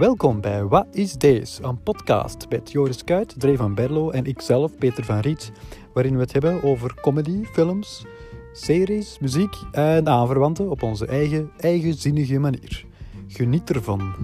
Welkom bij Wat is Deze? Een podcast met Joris Kuit, Dre van Berlo en ikzelf, Peter van Riet, waarin we het hebben over comedy, films, series, muziek en aanverwanten op onze eigen, eigenzinnige manier. Geniet ervan.